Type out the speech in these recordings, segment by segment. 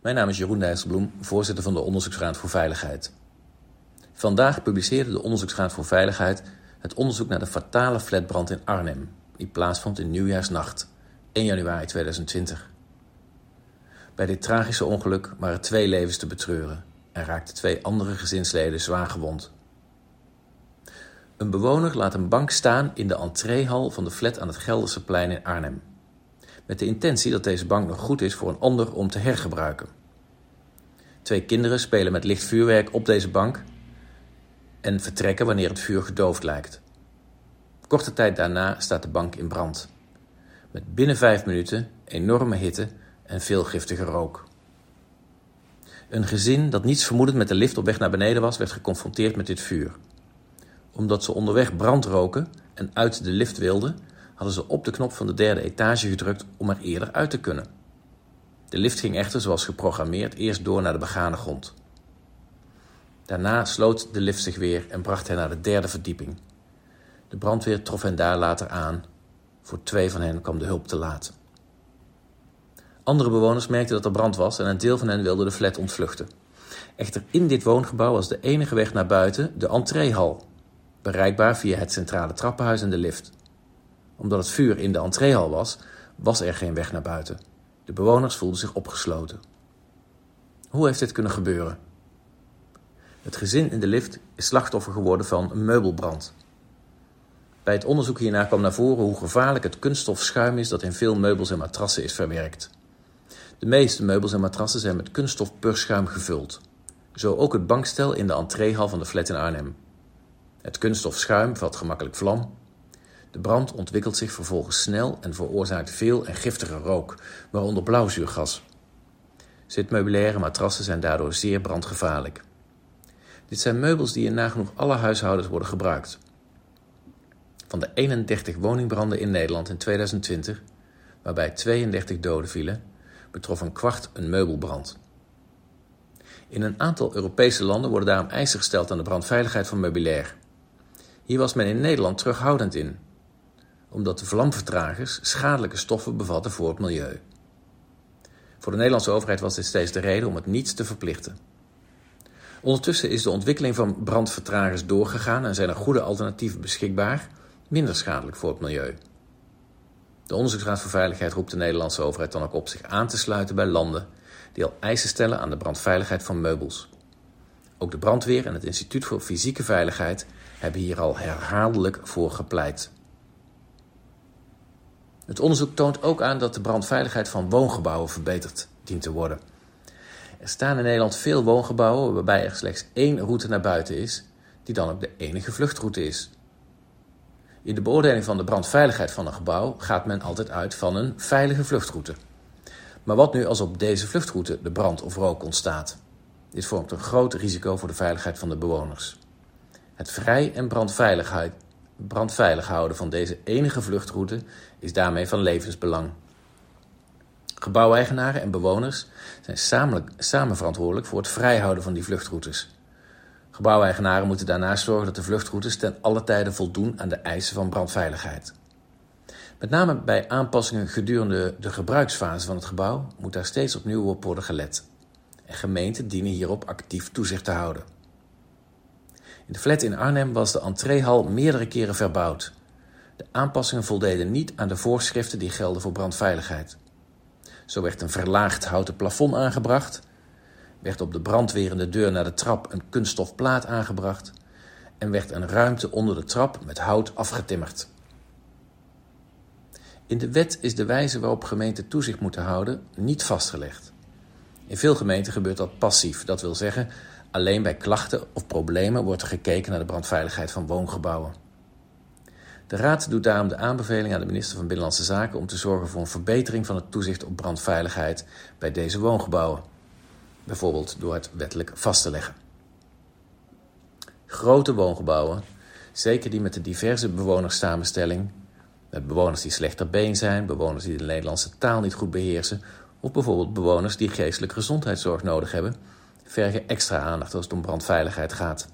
Mijn naam is Jeroen Dijsselbloem, voorzitter van de Onderzoeksraad voor Veiligheid. Vandaag publiceerde de Onderzoeksraad voor Veiligheid het onderzoek naar de fatale flatbrand in Arnhem, die plaatsvond in nieuwjaarsnacht, 1 januari 2020. Bij dit tragische ongeluk waren twee levens te betreuren en raakten twee andere gezinsleden zwaar gewond. Een bewoner laat een bank staan in de entreehal van de flat aan het Gelderse plein in Arnhem. Met de intentie dat deze bank nog goed is voor een ander om te hergebruiken. Twee kinderen spelen met licht vuurwerk op deze bank en vertrekken wanneer het vuur gedoofd lijkt. Korte tijd daarna staat de bank in brand. Met binnen vijf minuten enorme hitte en veel giftige rook. Een gezin dat niets vermoedend met de lift op weg naar beneden was, werd geconfronteerd met dit vuur. Omdat ze onderweg brand roken en uit de lift wilden, hadden ze op de knop van de derde etage gedrukt om er eerder uit te kunnen. De lift ging echter, zoals geprogrammeerd, eerst door naar de begane grond. Daarna sloot de lift zich weer en bracht hen naar de derde verdieping. De brandweer trof hen daar later aan. Voor twee van hen kwam de hulp te laat. Andere bewoners merkten dat er brand was en een deel van hen wilde de flat ontvluchten. Echter in dit woongebouw was de enige weg naar buiten de entreehal, bereikbaar via het centrale trappenhuis en de lift. Omdat het vuur in de entreehal was, was er geen weg naar buiten. De bewoners voelden zich opgesloten. Hoe heeft dit kunnen gebeuren? Het gezin in de lift is slachtoffer geworden van een meubelbrand. Bij het onderzoek hierna kwam naar voren hoe gevaarlijk het kunststof schuim is dat in veel meubels en matrassen is verwerkt. De meeste meubels en matrassen zijn met kunststof purschuim gevuld. Zo ook het bankstel in de entreehal van de flat in Arnhem. Het kunststof schuim vat gemakkelijk vlam. De brand ontwikkelt zich vervolgens snel en veroorzaakt veel en giftige rook, waaronder blauwzuurgas. Zitmeubilaire matrassen zijn daardoor zeer brandgevaarlijk. Dit zijn meubels die in nagenoeg alle huishoudens worden gebruikt. Van de 31 woningbranden in Nederland in 2020, waarbij 32 doden vielen, betrof een kwart een meubelbrand. In een aantal Europese landen worden daarom eisen gesteld aan de brandveiligheid van meubilair. Hier was men in Nederland terughoudend in, omdat de vlamvertragers schadelijke stoffen bevatten voor het milieu. Voor de Nederlandse overheid was dit steeds de reden om het niet te verplichten. Ondertussen is de ontwikkeling van brandvertragers doorgegaan en zijn er goede alternatieven beschikbaar, minder schadelijk voor het milieu. De Onderzoeksraad voor Veiligheid roept de Nederlandse overheid dan ook op zich aan te sluiten bij landen die al eisen stellen aan de brandveiligheid van meubels. Ook de brandweer en het Instituut voor Fysieke Veiligheid hebben hier al herhaaldelijk voor gepleit. Het onderzoek toont ook aan dat de brandveiligheid van woongebouwen verbeterd dient te worden. Er staan in Nederland veel woongebouwen waarbij er slechts één route naar buiten is, die dan ook de enige vluchtroute is. In de beoordeling van de brandveiligheid van een gebouw gaat men altijd uit van een veilige vluchtroute. Maar wat nu als op deze vluchtroute de brand of rook ontstaat? Dit vormt een groot risico voor de veiligheid van de bewoners. Het vrij en brandveilig houden van deze enige vluchtroute is daarmee van levensbelang. Gebouweigenaren en bewoners zijn samen, samen verantwoordelijk voor het vrijhouden van die vluchtroutes. Gebouweigenaren moeten daarnaast zorgen dat de vluchtroutes ten alle tijde voldoen aan de eisen van brandveiligheid. Met name bij aanpassingen gedurende de gebruiksfase van het gebouw moet daar steeds opnieuw op worden gelet. En gemeenten dienen hierop actief toezicht te houden. In de flat in Arnhem was de entreehal meerdere keren verbouwd. De aanpassingen voldeden niet aan de voorschriften die gelden voor brandveiligheid. Zo werd een verlaagd houten plafond aangebracht, werd op de brandwerende deur naar de trap een kunststof plaat aangebracht en werd een ruimte onder de trap met hout afgetimmerd. In de wet is de wijze waarop gemeenten toezicht moeten houden niet vastgelegd. In veel gemeenten gebeurt dat passief, dat wil zeggen, alleen bij klachten of problemen wordt er gekeken naar de brandveiligheid van woongebouwen. De Raad doet daarom de aanbeveling aan de minister van Binnenlandse Zaken om te zorgen voor een verbetering van het toezicht op brandveiligheid bij deze woongebouwen, bijvoorbeeld door het wettelijk vast te leggen. Grote woongebouwen, zeker die met de diverse bewonerssamenstelling, met bewoners die slechter been zijn, bewoners die de Nederlandse taal niet goed beheersen, of bijvoorbeeld bewoners die geestelijke gezondheidszorg nodig hebben, vergen extra aandacht als het om brandveiligheid gaat.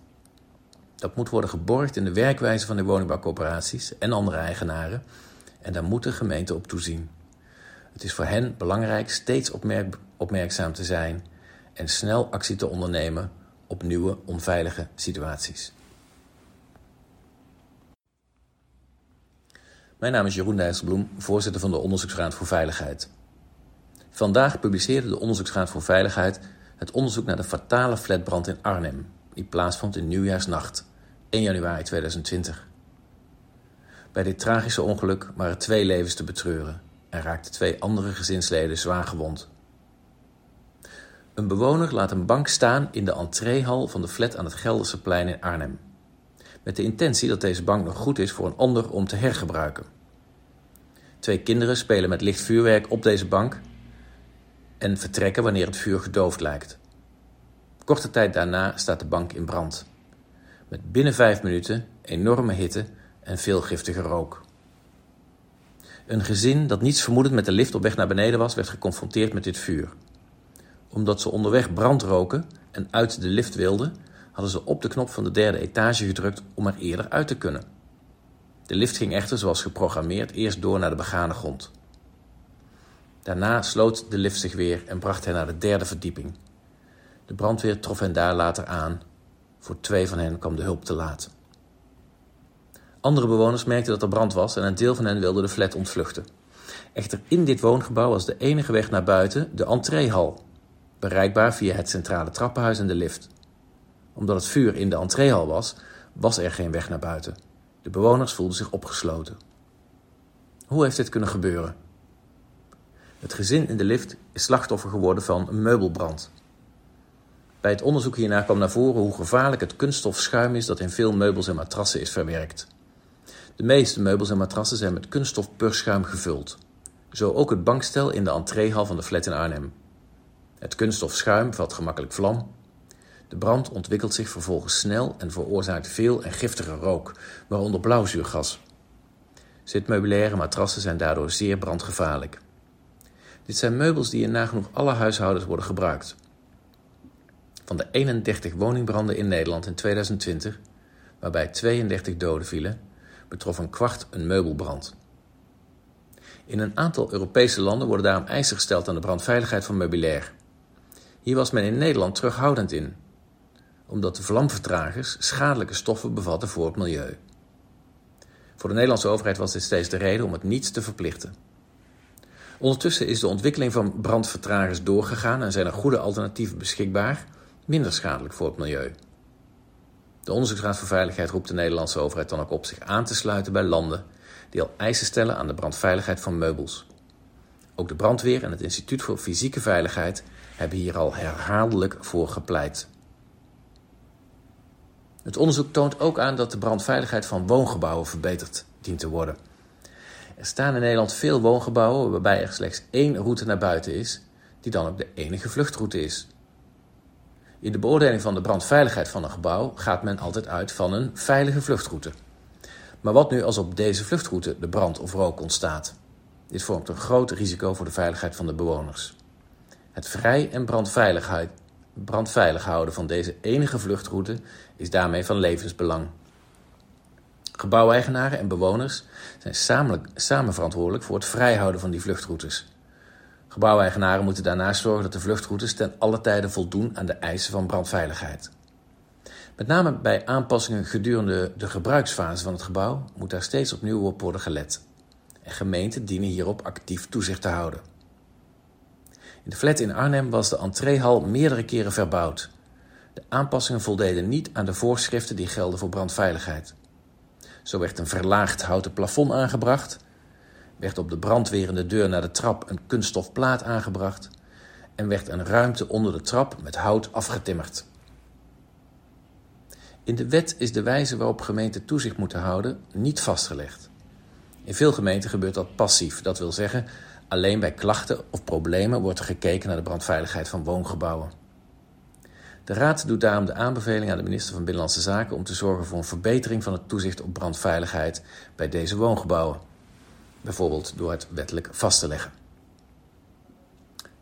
Dat moet worden geborgd in de werkwijze van de woningbouwcorporaties en andere eigenaren en daar moet de gemeente op toezien. Het is voor hen belangrijk steeds opmerk opmerkzaam te zijn en snel actie te ondernemen op nieuwe onveilige situaties. Mijn naam is Jeroen Dijsselbloem, voorzitter van de Onderzoeksraad voor Veiligheid. Vandaag publiceerde de Onderzoeksraad voor Veiligheid het onderzoek naar de fatale flatbrand in Arnhem, die plaatsvond in nieuwjaarsnacht, 1 januari 2020. Bij dit tragische ongeluk waren twee levens te betreuren en raakten twee andere gezinsleden zwaar gewond. Een bewoner laat een bank staan in de entreehal van de flat aan het Gelderse plein in Arnhem. Met de intentie dat deze bank nog goed is voor een ander om te hergebruiken. Twee kinderen spelen met licht vuurwerk op deze bank en vertrekken wanneer het vuur gedoofd lijkt. Korte tijd daarna staat de bank in brand. Met binnen vijf minuten enorme hitte en veel giftige rook. Een gezin dat niets vermoedend met de lift op weg naar beneden was, werd geconfronteerd met dit vuur. Omdat ze onderweg brand roken en uit de lift wilden, hadden ze op de knop van de derde etage gedrukt om er eerder uit te kunnen. De lift ging echter, zoals geprogrammeerd, eerst door naar de begane grond. Daarna sloot de lift zich weer en bracht hen naar de derde verdieping. De brandweer trof hen daar later aan. Voor twee van hen kwam de hulp te laat. Andere bewoners merkten dat er brand was en een deel van hen wilde de flat ontvluchten. Echter in dit woongebouw was de enige weg naar buiten de entreehal, bereikbaar via het centrale trappenhuis en de lift. Omdat het vuur in de entreehal was, was er geen weg naar buiten. De bewoners voelden zich opgesloten. Hoe heeft dit kunnen gebeuren? Het gezin in de lift is slachtoffer geworden van een meubelbrand. Bij het onderzoek hierna kwam naar voren hoe gevaarlijk het kunststof schuim is dat in veel meubels en matrassen is verwerkt. De meeste meubels en matrassen zijn met kunststof purschuim gevuld. Zo ook het bankstel in de entreehal van de flat in Arnhem. Het kunststof schuim vat gemakkelijk vlam. De brand ontwikkelt zich vervolgens snel en veroorzaakt veel en giftige rook, waaronder blauwzuurgas. Zitmeubilaire matrassen zijn daardoor zeer brandgevaarlijk. Dit zijn meubels die in nagenoeg alle huishoudens worden gebruikt. Van de 31 woningbranden in Nederland in 2020, waarbij 32 doden vielen, betrof een kwart een meubelbrand. In een aantal Europese landen worden daarom eisen gesteld aan de brandveiligheid van meubilair. Hier was men in Nederland terughoudend in, omdat de vlamvertragers schadelijke stoffen bevatten voor het milieu. Voor de Nederlandse overheid was dit steeds de reden om het niet te verplichten. Ondertussen is de ontwikkeling van brandvertragers doorgegaan en zijn er goede alternatieven beschikbaar, minder schadelijk voor het milieu. De Onderzoeksraad voor Veiligheid roept de Nederlandse overheid dan ook op zich aan te sluiten bij landen die al eisen stellen aan de brandveiligheid van meubels. Ook de brandweer en het Instituut voor Fysieke Veiligheid hebben hier al herhaaldelijk voor gepleit. Het onderzoek toont ook aan dat de brandveiligheid van woongebouwen verbeterd dient te worden. Er staan in Nederland veel woongebouwen waarbij er slechts één route naar buiten is, die dan ook de enige vluchtroute is. In de beoordeling van de brandveiligheid van een gebouw gaat men altijd uit van een veilige vluchtroute. Maar wat nu als op deze vluchtroute de brand of rook ontstaat? Dit vormt een groot risico voor de veiligheid van de bewoners. Het vrij en brandveilig houden van deze enige vluchtroute is daarmee van levensbelang. Gebouweigenaren en bewoners zijn samen, samen verantwoordelijk voor het vrijhouden van die vluchtroutes. Gebouweigenaren moeten daarnaast zorgen dat de vluchtroutes ten alle tijde voldoen aan de eisen van brandveiligheid. Met name bij aanpassingen gedurende de gebruiksfase van het gebouw moet daar steeds opnieuw op worden gelet. En gemeenten dienen hierop actief toezicht te houden. In de flat in Arnhem was de entreehal meerdere keren verbouwd. De aanpassingen voldeden niet aan de voorschriften die gelden voor brandveiligheid. Zo werd een verlaagd houten plafond aangebracht, werd op de brandwerende deur naar de trap een kunststof plaat aangebracht en werd een ruimte onder de trap met hout afgetimmerd. In de wet is de wijze waarop gemeenten toezicht moeten houden niet vastgelegd. In veel gemeenten gebeurt dat passief, dat wil zeggen alleen bij klachten of problemen wordt er gekeken naar de brandveiligheid van woongebouwen. De Raad doet daarom de aanbeveling aan de minister van Binnenlandse Zaken om te zorgen voor een verbetering van het toezicht op brandveiligheid bij deze woongebouwen, bijvoorbeeld door het wettelijk vast te leggen.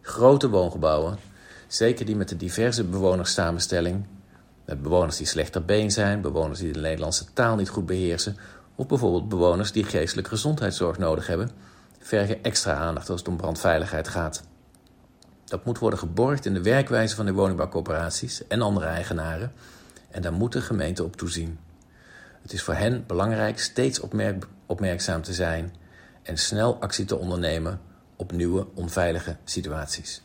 Grote woongebouwen, zeker die met de diverse bewonerssamenstelling, Met bewoners die slechter been zijn, bewoners die de Nederlandse taal niet goed beheersen of bijvoorbeeld bewoners die geestelijke gezondheidszorg nodig hebben, vergen extra aandacht als het om brandveiligheid gaat. Dat moet worden geborgd in de werkwijze van de woningbouwcoöperaties en andere eigenaren en daar moet de gemeente op toezien. Het is voor hen belangrijk steeds opmerk opmerkzaam te zijn en snel actie te ondernemen op nieuwe onveilige situaties.